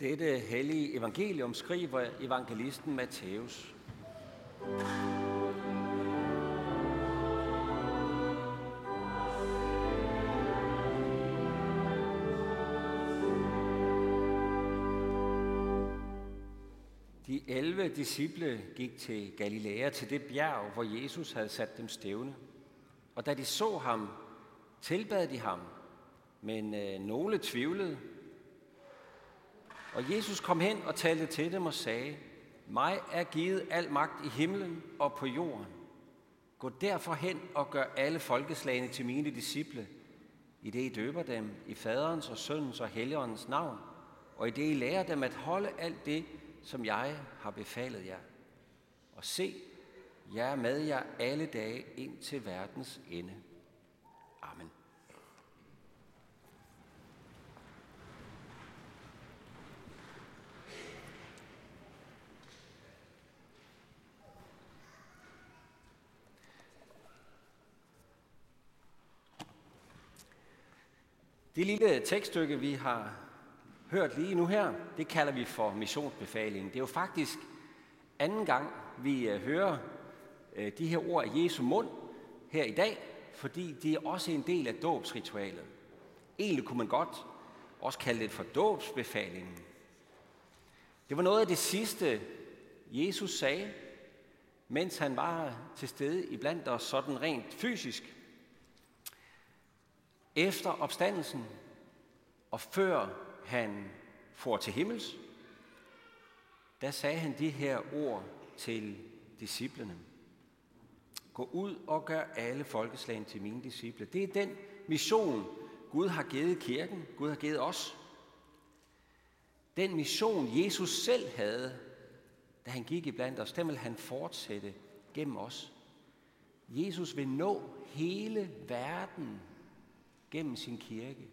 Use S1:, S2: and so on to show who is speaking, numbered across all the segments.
S1: Dette hellige evangelium skriver evangelisten Matthæus. De 11 disciple gik til Galilea, til det bjerg, hvor Jesus havde sat dem stævne. Og da de så ham, tilbad de ham, men øh, nogle tvivlede. Og Jesus kom hen og talte til dem og sagde, mig er givet al magt i himlen og på jorden. Gå derfor hen og gør alle folkeslagene til mine disciple, i det I døber dem i faderens og søndens og helligåndens navn, og i det I lærer dem at holde alt det, som jeg har befalet jer. Og se, jeg er med jer alle dage ind til verdens ende. Amen. Det lille tekststykke, vi har hørt lige nu her, det kalder vi for missionsbefalingen. Det er jo faktisk anden gang, vi øh, hører øh, de her ord af Jesu mund her i dag, fordi det er også en del af dåbsritualet. Egentlig kunne man godt også kalde det for dåbsbefalingen. Det var noget af det sidste, Jesus sagde, mens han var til stede iblandt os sådan rent fysisk. Efter opstandelsen og før han får til himmels, der sagde han de her ord til disciplene. Gå ud og gør alle folkeslagene til mine disciple. Det er den mission, Gud har givet kirken, Gud har givet os. Den mission, Jesus selv havde, da han gik i blandt os, den vil han fortsætte gennem os. Jesus vil nå hele verden gennem sin kirke.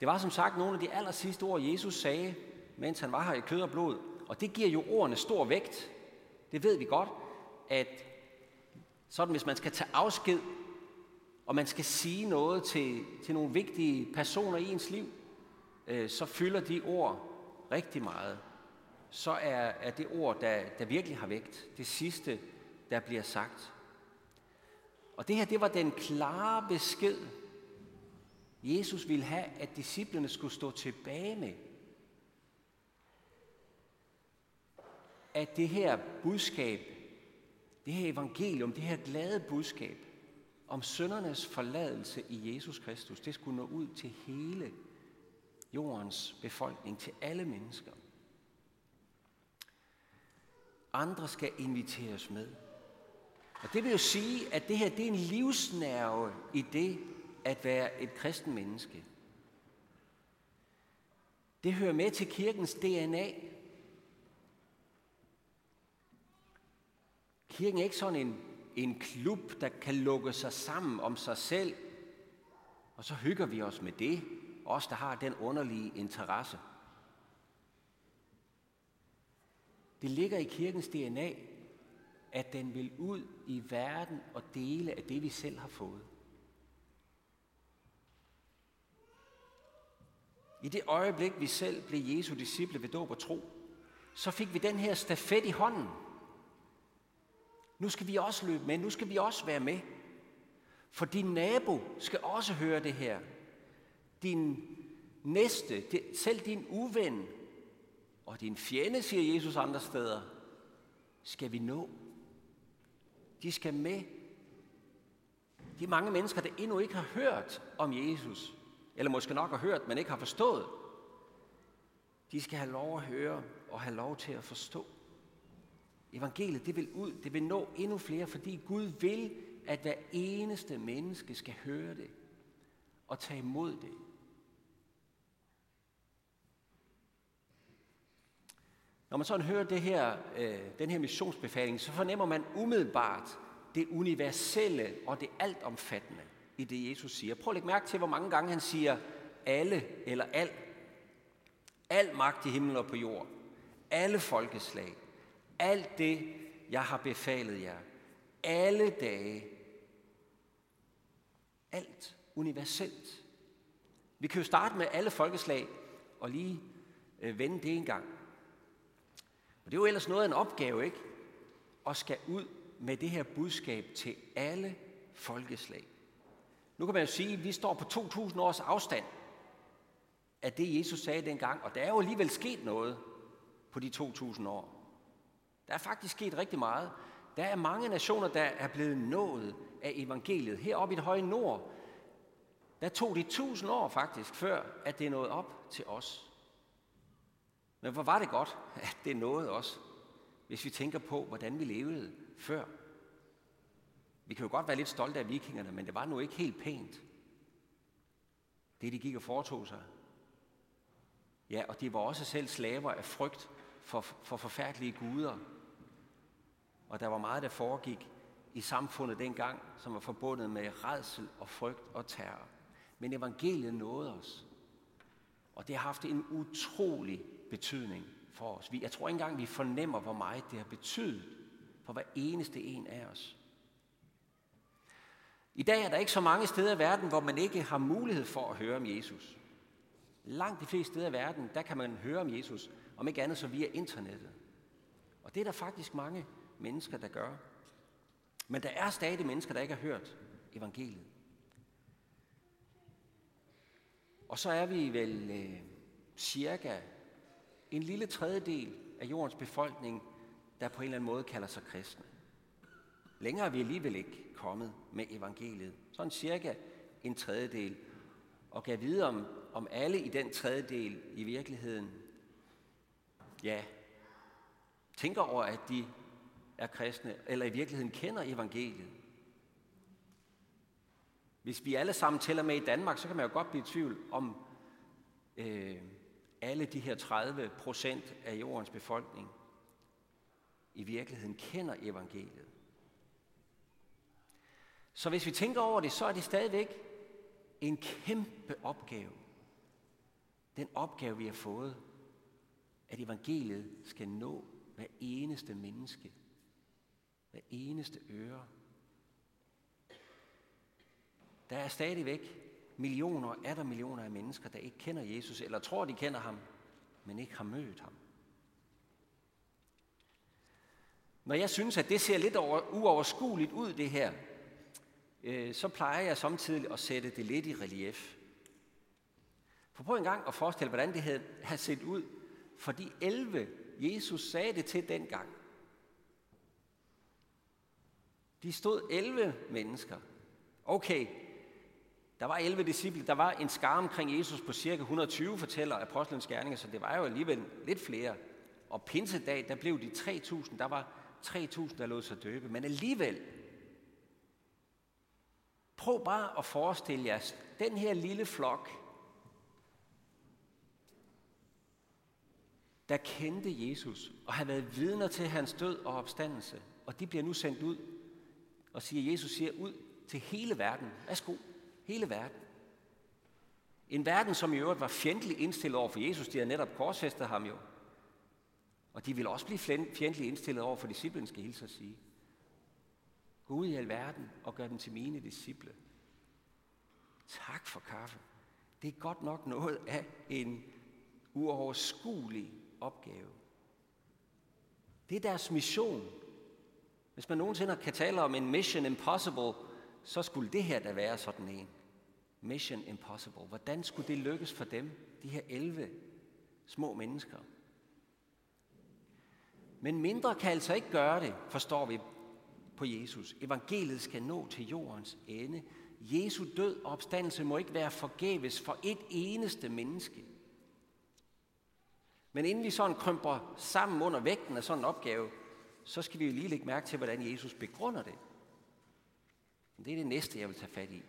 S1: Det var som sagt nogle af de aller sidste ord, Jesus sagde, mens han var her i kød og blod. Og det giver jo ordene stor vægt. Det ved vi godt, at sådan hvis man skal tage afsked, og man skal sige noget til, til nogle vigtige personer i ens liv, øh, så fylder de ord rigtig meget. Så er, er det ord, der, der virkelig har vægt, det sidste, der bliver sagt. Og det her, det var den klare besked, Jesus ville have, at disciplene skulle stå tilbage med. At det her budskab, det her evangelium, det her glade budskab om søndernes forladelse i Jesus Kristus, det skulle nå ud til hele jordens befolkning, til alle mennesker. Andre skal inviteres med. Og det vil jo sige, at det her det er en livsnerve i det at være et kristen menneske. Det hører med til kirkens DNA. Kirken er ikke sådan en, en klub, der kan lukke sig sammen om sig selv, og så hygger vi os med det, os der har den underlige interesse. Det ligger i kirkens DNA, at den vil ud i verden og dele af det, vi selv har fået. I det øjeblik, vi selv blev Jesu disciple ved dåb og tro, så fik vi den her stafet i hånden. Nu skal vi også løbe med, nu skal vi også være med. For din nabo skal også høre det her. Din næste, selv din uven og din fjende, siger Jesus andre steder, skal vi nå. De skal med. De mange mennesker, der endnu ikke har hørt om Jesus, eller måske nok har hørt, men ikke har forstået, de skal have lov at høre og have lov til at forstå. Evangeliet, det vil ud, det vil nå endnu flere, fordi Gud vil, at hver eneste menneske skal høre det og tage imod det. Når man sådan hører det her, øh, den her missionsbefaling, så fornemmer man umiddelbart det universelle og det altomfattende i det, Jesus siger. Prøv at lægge mærke til, hvor mange gange han siger alle eller al. Al magt i himlen og på jord. Alle folkeslag. Alt det, jeg har befalet jer. Alle dage. Alt universelt. Vi kan jo starte med alle folkeslag og lige øh, vende det en gang. Og det er jo ellers noget af en opgave, ikke? At skal ud med det her budskab til alle folkeslag. Nu kan man jo sige, at vi står på 2.000 års afstand af det, Jesus sagde dengang, og der er jo alligevel sket noget på de 2.000 år. Der er faktisk sket rigtig meget. Der er mange nationer, der er blevet nået af evangeliet. Heroppe i det høje nord, der tog det 1.000 år faktisk, før at det nåede op til os. Men hvor var det godt, at det nåede os, hvis vi tænker på, hvordan vi levede før. Vi kan jo godt være lidt stolte af vikingerne, men det var nu ikke helt pænt. Det, de gik og foretog sig. Ja, og de var også selv slaver af frygt for, for forfærdelige guder. Og der var meget, der foregik i samfundet dengang, som var forbundet med redsel og frygt og terror. Men evangeliet nåede os. Og det har haft en utrolig betydning for os. Jeg tror ikke engang, vi fornemmer, hvor meget det har betydet for hver eneste en af os. I dag er der ikke så mange steder i verden, hvor man ikke har mulighed for at høre om Jesus. Langt de fleste steder i verden, der kan man høre om Jesus, om ikke andet så via internettet. Og det er der faktisk mange mennesker, der gør. Men der er stadig mennesker, der ikke har hørt evangeliet. Og så er vi vel øh, cirka en lille tredjedel af jordens befolkning, der på en eller anden måde kalder sig kristne. Længere er vi alligevel ikke kommet med evangeliet. Sådan cirka en tredjedel. Og kan vide, om, om alle i den tredjedel i virkeligheden, ja, tænker over, at de er kristne, eller i virkeligheden kender evangeliet. Hvis vi alle sammen tæller med i Danmark, så kan man jo godt blive i tvivl om øh, alle de her 30 procent af jordens befolkning i virkeligheden kender evangeliet. Så hvis vi tænker over det, så er det stadigvæk en kæmpe opgave. Den opgave, vi har fået, at evangeliet skal nå hver eneste menneske, hver eneste øre. Der er stadigvæk millioner er der millioner af mennesker, der ikke kender Jesus, eller tror, de kender ham, men ikke har mødt ham. Når jeg synes, at det ser lidt over, uoverskueligt ud, det her, øh, så plejer jeg samtidig at sætte det lidt i relief. For prøv en gang at forestille, hvordan det havde, havde set ud for de 11, Jesus sagde det til dengang. De stod 11 mennesker. Okay, der var 11 disciple, der var en skar omkring Jesus på cirka 120, fortæller apostlenes gerninger, så det var jo alligevel lidt flere. Og pinsedag, der blev de 3.000, der var 3.000, der lod sig døbe. Men alligevel, prøv bare at forestille jer, den her lille flok, der kendte Jesus og havde været vidner til hans død og opstandelse, og de bliver nu sendt ud og siger, Jesus siger ud til hele verden. Værsgo, hele verden. En verden, som i øvrigt var fjendtlig indstillet over for Jesus, de havde netop korsfæstet ham jo. Og de ville også blive fjendtligt indstillet over for disciplen, skal hilse at sige. Gå ud i alverden og gør dem til mine disciple. Tak for kaffe. Det er godt nok noget af en uoverskuelig opgave. Det er deres mission. Hvis man nogensinde kan tale om en mission impossible, så skulle det her da være sådan en. Mission impossible. Hvordan skulle det lykkes for dem, de her 11 små mennesker? Men mindre kan altså ikke gøre det, forstår vi på Jesus. Evangeliet skal nå til jordens ende. Jesu død og opstandelse må ikke være forgæves for et eneste menneske. Men inden vi sådan krymper sammen under vægten af sådan en opgave, så skal vi jo lige lægge mærke til, hvordan Jesus begrunder det. Det er det næste, jeg vil tage fat i.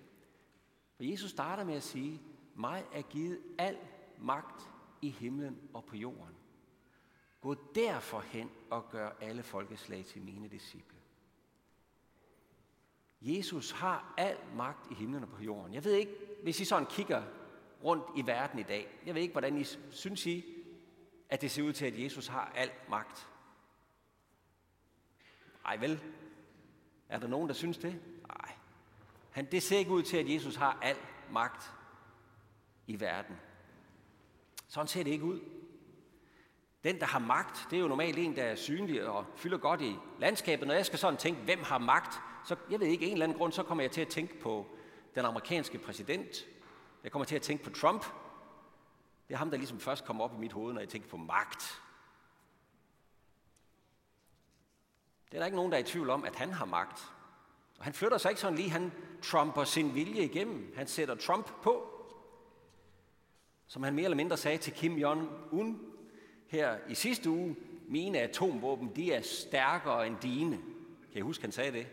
S1: For Jesus starter med at sige, mig er givet al magt i himlen og på jorden. Gå derfor hen og gør alle folkeslag til mine disciple. Jesus har al magt i himlen og på jorden. Jeg ved ikke, hvis I sådan kigger rundt i verden i dag, jeg ved ikke, hvordan I synes I, at det ser ud til, at Jesus har al magt. Ej vel, er der nogen, der synes det? Han, det ser ikke ud til, at Jesus har al magt. i verden. Sådan ser det ikke ud. Den, der har magt, det er jo normalt en, der er synlig og fylder godt i landskabet. Når jeg skal sådan tænke, hvem har magt, så jeg ved ikke, en eller anden grund, så kommer jeg til at tænke på den amerikanske præsident. Jeg kommer til at tænke på Trump. Det er ham, der ligesom først kommer op i mit hoved, når jeg tænker på magt. Det er der ikke nogen, der er i tvivl om, at han har magt. Og han flytter sig ikke sådan lige, han trumper sin vilje igennem. Han sætter Trump på. Som han mere eller mindre sagde til Kim Jong-un her i sidste uge, mine atomvåben, de er stærkere end dine. Kan I huske, han sagde det?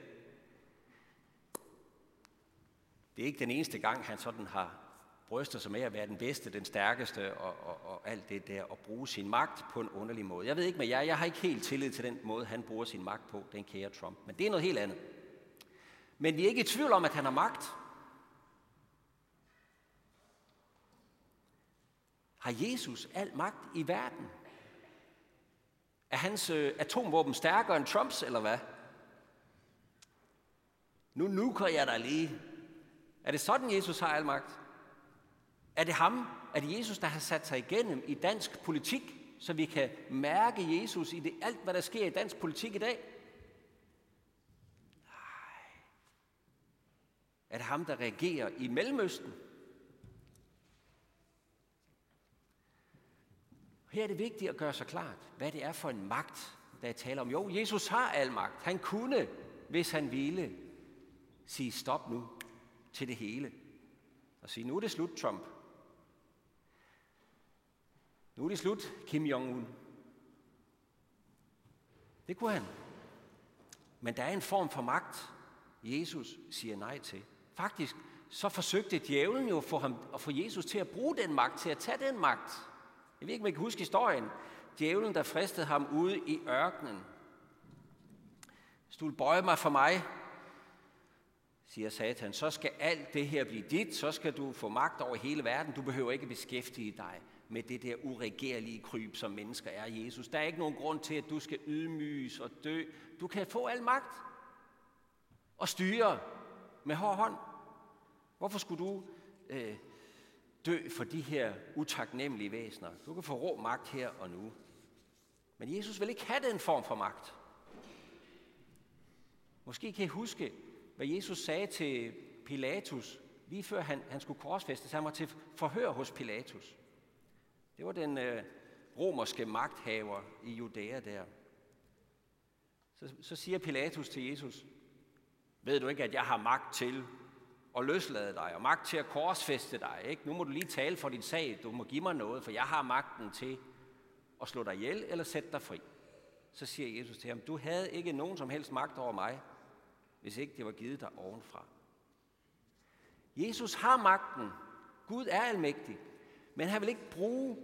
S1: Det er ikke den eneste gang, han sådan har bryster sig med at være den bedste, den stærkeste og, og, og alt det der, og bruge sin magt på en underlig måde. Jeg ved ikke med jer, jeg har ikke helt tillid til den måde, han bruger sin magt på, den kære Trump. Men det er noget helt andet. Men vi er ikke i tvivl om, at han har magt. Har Jesus al magt i verden? Er hans øh, atomvåben stærkere end Trumps, eller hvad? Nu nuker jeg dig lige. Er det sådan, Jesus har al magt? Er det ham, er det Jesus, der har sat sig igennem i dansk politik, så vi kan mærke Jesus i det, alt, hvad der sker i dansk politik i dag? Er ham, der reagerer i Mellemøsten? Her er det vigtigt at gøre sig klart, hvad det er for en magt, der er tale om. Jo, Jesus har al magt. Han kunne, hvis han ville, sige stop nu til det hele. Og sige, nu er det slut, Trump. Nu er det slut, Kim Jong-un. Det kunne han. Men der er en form for magt, Jesus siger nej til. Faktisk så forsøgte djævlen jo at få, ham, at få Jesus til at bruge den magt, til at tage den magt. Jeg ved ikke, om I kan huske historien. Djævlen, der fristede ham ude i ørkenen. Hvis du vil bøje mig for mig, siger Satan, så skal alt det her blive dit, så skal du få magt over hele verden. Du behøver ikke beskæftige dig med det der uregerlige kryb, som mennesker er, Jesus. Der er ikke nogen grund til, at du skal ydmyges og dø. Du kan få al magt og styre med hård hånd. Hvorfor skulle du øh, dø for de her utaknemmelige væsener? Du kan få rå magt her og nu. Men Jesus vil ikke have den form for magt. Måske kan I huske, hvad Jesus sagde til Pilatus, lige før han, han skulle korsfæstes. Han var til forhør hos Pilatus. Det var den øh, romerske magthaver i Judæa der. Så, så siger Pilatus til Jesus, ved du ikke, at jeg har magt til at løslade dig, og magt til at korsfeste dig, ikke? Nu må du lige tale for din sag, du må give mig noget, for jeg har magten til at slå dig ihjel eller sætte dig fri. Så siger Jesus til ham, du havde ikke nogen som helst magt over mig, hvis ikke det var givet dig ovenfra. Jesus har magten. Gud er almægtig. Men han vil ikke bruge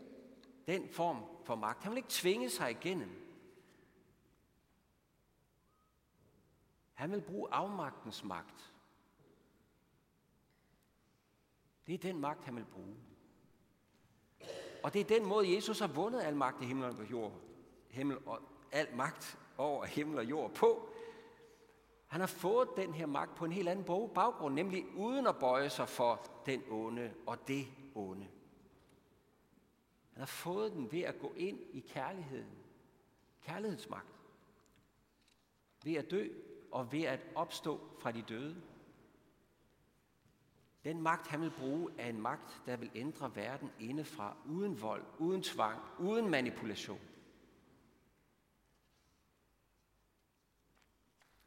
S1: den form for magt. Han vil ikke tvinge sig igennem. Han vil bruge afmagtens magt. Det er den magt, han vil bruge. Og det er den måde, Jesus har vundet al magt i himlen og jord. Himmel og al magt over himmel og jord på. Han har fået den her magt på en helt anden baggrund, nemlig uden at bøje sig for den onde og det onde. Han har fået den ved at gå ind i kærligheden. Kærlighedsmagt. Ved at dø og ved at opstå fra de døde. Den magt, han vil bruge, er en magt, der vil ændre verden indefra, uden vold, uden tvang, uden manipulation.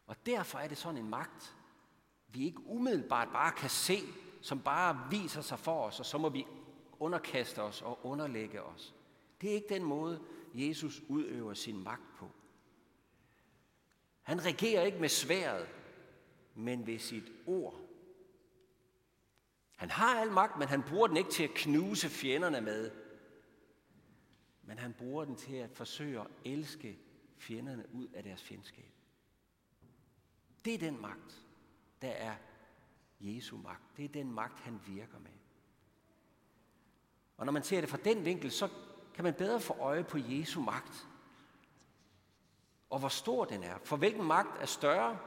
S1: Og derfor er det sådan en magt, vi ikke umiddelbart bare kan se, som bare viser sig for os, og så må vi underkaste os og underlægge os. Det er ikke den måde, Jesus udøver sin magt på. Han regerer ikke med sværet, men ved sit ord. Han har al magt, men han bruger den ikke til at knuse fjenderne med. Men han bruger den til at forsøge at elske fjenderne ud af deres fjendskab. Det er den magt, der er Jesu magt. Det er den magt, han virker med. Og når man ser det fra den vinkel, så kan man bedre få øje på Jesu magt. Og hvor stor den er. For hvilken magt er større?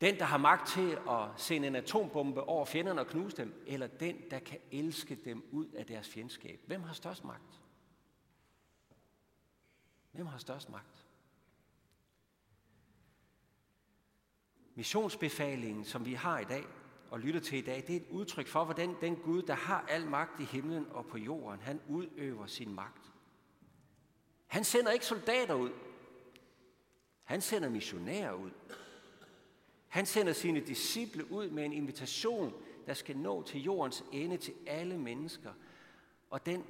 S1: Den, der har magt til at sende en atombombe over fjenderne og knuse dem, eller den, der kan elske dem ud af deres fjendskab. Hvem har størst magt? Hvem har størst magt? Missionsbefalingen, som vi har i dag og lytter til i dag, det er et udtryk for, hvordan den Gud, der har al magt i himlen og på jorden, han udøver sin magt. Han sender ikke soldater ud. Han sender missionærer ud. Han sender sine disciple ud med en invitation, der skal nå til jordens ende til alle mennesker. Og den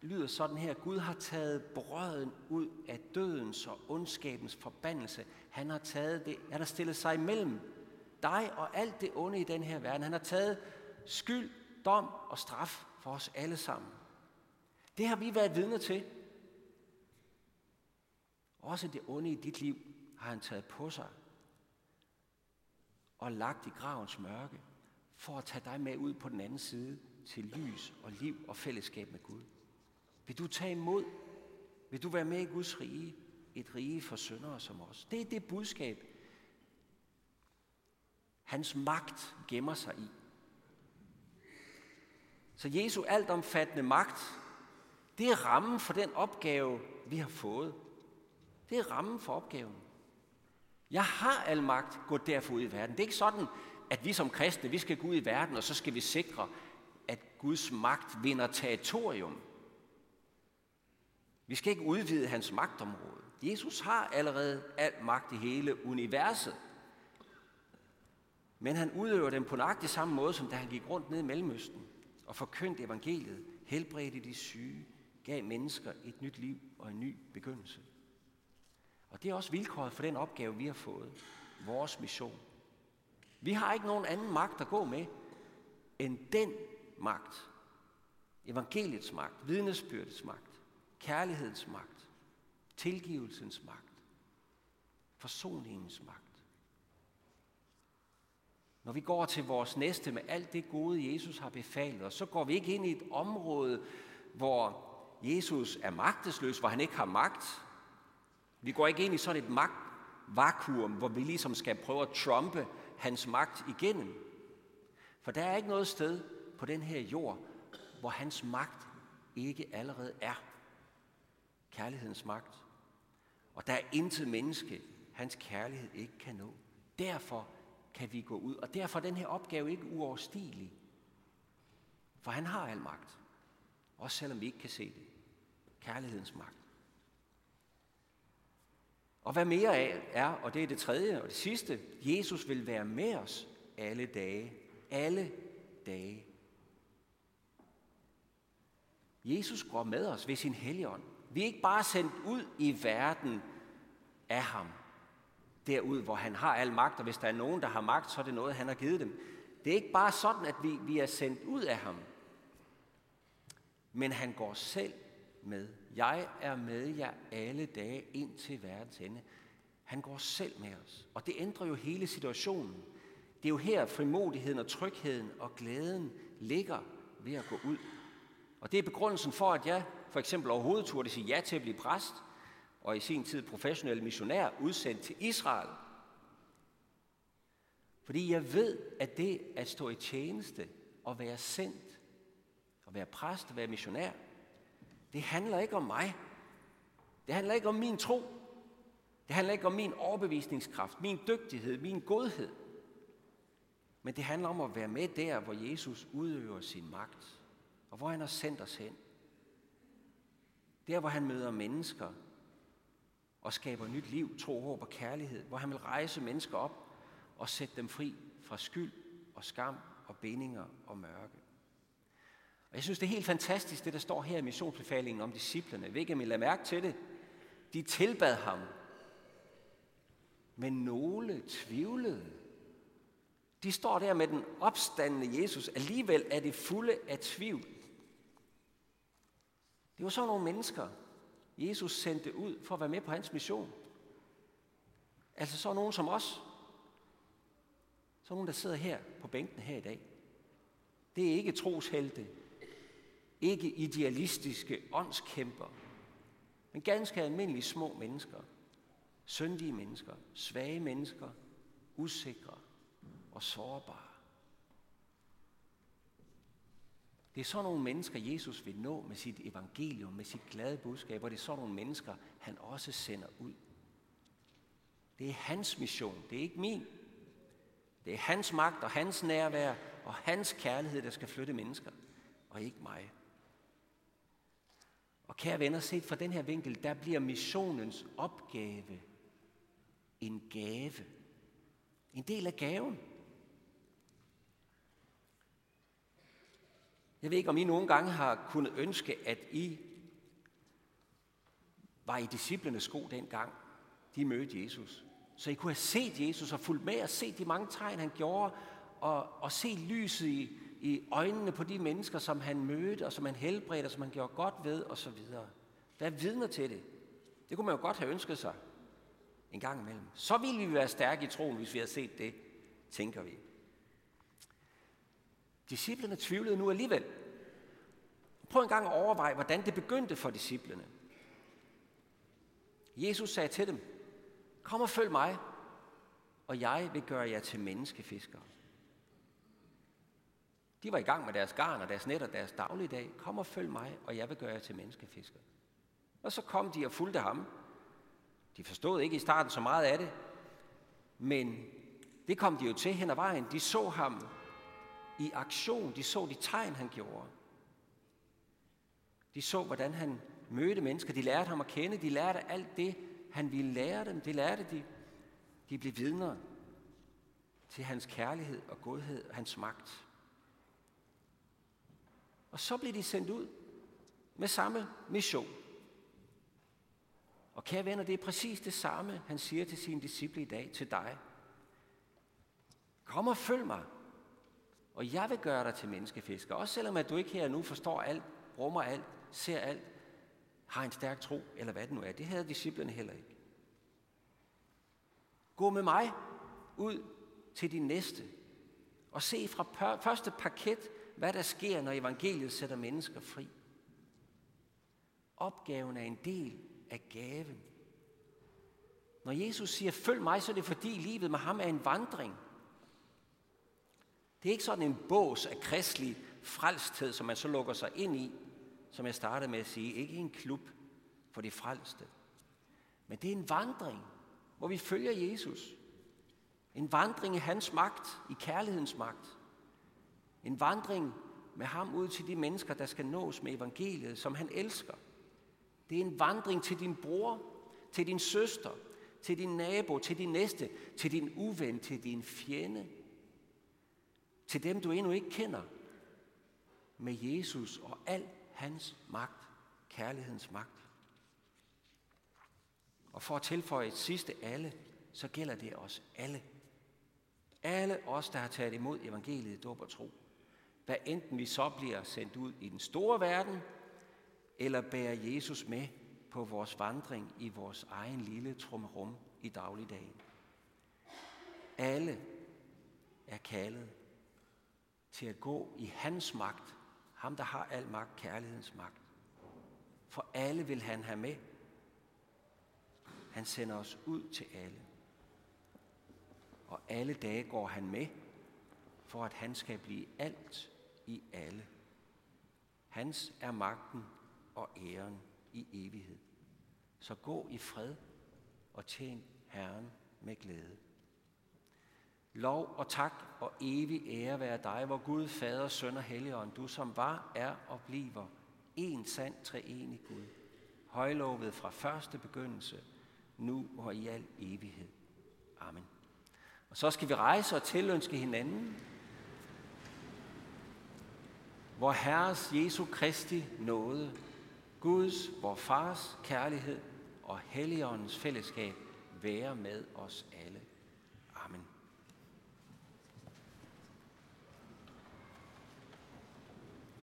S1: lyder sådan her. Gud har taget brøden ud af dødens og ondskabens forbandelse. Han har taget det, han har stillet sig imellem dig og alt det onde i den her verden. Han har taget skyld, dom og straf for os alle sammen. Det har vi været vidne til. Også det onde i dit liv har han taget på sig og lagt i gravens mørke for at tage dig med ud på den anden side til lys og liv og fællesskab med Gud. Vil du tage imod? Vil du være med i Guds rige? Et rige for syndere som os. Det er det budskab, hans magt gemmer sig i. Så Jesu altomfattende magt, det er rammen for den opgave, vi har fået. Det er rammen for opgaven. Jeg har al magt, gå derfor ud i verden. Det er ikke sådan, at vi som kristne, vi skal gå ud i verden, og så skal vi sikre, at Guds magt vinder territorium. Vi skal ikke udvide hans magtområde. Jesus har allerede al magt i hele universet. Men han udøver den på nøjagtig samme måde, som da han gik rundt ned i Mellemøsten og forkyndte evangeliet, helbredte de syge, gav mennesker et nyt liv og en ny begyndelse. Og det er også vilkåret for den opgave, vi har fået. Vores mission. Vi har ikke nogen anden magt at gå med, end den magt. Evangeliets magt, vidnesbyrdets magt, kærlighedens magt, tilgivelsens magt, forsoningens magt. Når vi går til vores næste med alt det gode, Jesus har befalet os, så går vi ikke ind i et område, hvor Jesus er magtesløs, hvor han ikke har magt, vi går ikke ind i sådan et magtvakuum, hvor vi ligesom skal prøve at trumpe hans magt igennem. For der er ikke noget sted på den her jord, hvor hans magt ikke allerede er. Kærlighedens magt. Og der er intet menneske, hans kærlighed ikke kan nå. Derfor kan vi gå ud. Og derfor er den her opgave ikke uoverstigelig. For han har al magt. Også selvom vi ikke kan se det. Kærlighedens magt. Og hvad mere af er, og det er det tredje og det sidste, Jesus vil være med os alle dage. Alle dage. Jesus går med os ved sin helligånd. Vi er ikke bare sendt ud i verden af ham. Derud, hvor han har al magt, og hvis der er nogen, der har magt, så er det noget, han har givet dem. Det er ikke bare sådan, at vi, vi er sendt ud af ham. Men han går selv med. Jeg er med jer alle dage ind til verdens ende. Han går selv med os. Og det ændrer jo hele situationen. Det er jo her frimodigheden og trygheden og glæden ligger ved at gå ud. Og det er begrundelsen for, at jeg for eksempel overhovedet turde sige ja til at blive præst, og i sin tid professionel missionær udsendt til Israel. Fordi jeg ved, at det at stå i tjeneste og være sendt, og være præst og være missionær, det handler ikke om mig. Det handler ikke om min tro. Det handler ikke om min overbevisningskraft, min dygtighed, min godhed. Men det handler om at være med der, hvor Jesus udøver sin magt, og hvor han har sendt os hen. Der, hvor han møder mennesker og skaber nyt liv, tro, håb og kærlighed, hvor han vil rejse mennesker op og sætte dem fri fra skyld og skam og bindinger og mørke. Og jeg synes, det er helt fantastisk, det der står her i missionsbefalingen om disciplerne. Jeg ved ikke, om I lader mærke til det. De tilbad ham, men nogle tvivlede. De står der med den opstandende Jesus. Alligevel er det fulde af tvivl. Det var så nogle mennesker, Jesus sendte ud for at være med på hans mission. Altså så nogen som os. Så nogen, der sidder her på bænken her i dag. Det er ikke troshelte, ikke idealistiske åndskæmper, men ganske almindelige små mennesker. Syndige mennesker, svage mennesker, usikre og sårbare. Det er sådan nogle mennesker, Jesus vil nå med sit evangelium, med sit glade budskab, og det er sådan nogle mennesker, han også sender ud. Det er hans mission, det er ikke min. Det er hans magt og hans nærvær og hans kærlighed, der skal flytte mennesker, og ikke mig. Og kære venner, set fra den her vinkel, der bliver missionens opgave en gave. En del af gaven. Jeg ved ikke, om I nogle gange har kunnet ønske, at I var i disciplenes sko dengang, de mødte Jesus. Så I kunne have set Jesus og fulgt med og set de mange tegn, han gjorde, og, og se lyset i, i øjnene på de mennesker, som han mødte, og som han helbredte, og som han gjorde godt ved, og så videre. Hvad vidner til det? Det kunne man jo godt have ønsket sig en gang imellem. Så ville vi være stærke i troen, hvis vi havde set det, tænker vi. Disciplerne tvivlede nu alligevel. Prøv en gang at overveje, hvordan det begyndte for disciplerne. Jesus sagde til dem, kom og følg mig, og jeg vil gøre jer til menneskefiskere. De var i gang med deres garn og deres net og deres dagligdag. Kom og følg mig, og jeg vil gøre jer til menneskefiskere. Og så kom de og fulgte ham. De forstod ikke i starten så meget af det, men det kom de jo til hen ad vejen. De så ham i aktion. De så de tegn, han gjorde. De så, hvordan han mødte mennesker. De lærte ham at kende. De lærte alt det, han ville lære dem. Det lærte de. De blev vidner til hans kærlighed og godhed og hans magt. Og så blev de sendt ud med samme mission. Og kære venner, det er præcis det samme, han siger til sine disciple i dag, til dig. Kom og følg mig, og jeg vil gøre dig til menneskefisker. Også selvom at du ikke her nu forstår alt, rummer alt, ser alt, har en stærk tro, eller hvad det nu er. Det havde disciplerne heller ikke. Gå med mig ud til din næste, og se fra første parket, hvad der sker, når evangeliet sætter mennesker fri. Opgaven er en del af gaven. Når Jesus siger, følg mig, så er det fordi livet med ham er en vandring. Det er ikke sådan en bås af kristelig frelsthed, som man så lukker sig ind i, som jeg startede med at sige, ikke en klub for de frelste. Men det er en vandring, hvor vi følger Jesus. En vandring i hans magt, i kærlighedens magt. En vandring med ham ud til de mennesker, der skal nås med evangeliet, som han elsker. Det er en vandring til din bror, til din søster, til din nabo, til din næste, til din uven, til din fjende, til dem, du endnu ikke kender, med Jesus og al hans magt, kærlighedens magt. Og for at tilføje et sidste alle, så gælder det os alle. Alle os, der har taget imod evangeliet, dåb og tro. Hvad enten vi så bliver sendt ud i den store verden, eller bærer Jesus med på vores vandring i vores egen lille trummerum i dagligdagen. Alle er kaldet til at gå i hans magt, ham der har al magt, kærlighedens magt. For alle vil han have med. Han sender os ud til alle. Og alle dage går han med, for at han skal blive alt i alle. Hans er magten og æren i evighed. Så gå i fred og tjen Herren med glæde. Lov og tak og evig ære være dig, hvor Gud, Fader, Søn og Helligånd, du som var, er og bliver en sand treenig Gud, højlovet fra første begyndelse, nu og i al evighed. Amen. Og så skal vi rejse og tilønske hinanden, hvor Herres Jesu Kristi nåde, Guds, vor Fars kærlighed og Helligåndens fællesskab være med os alle.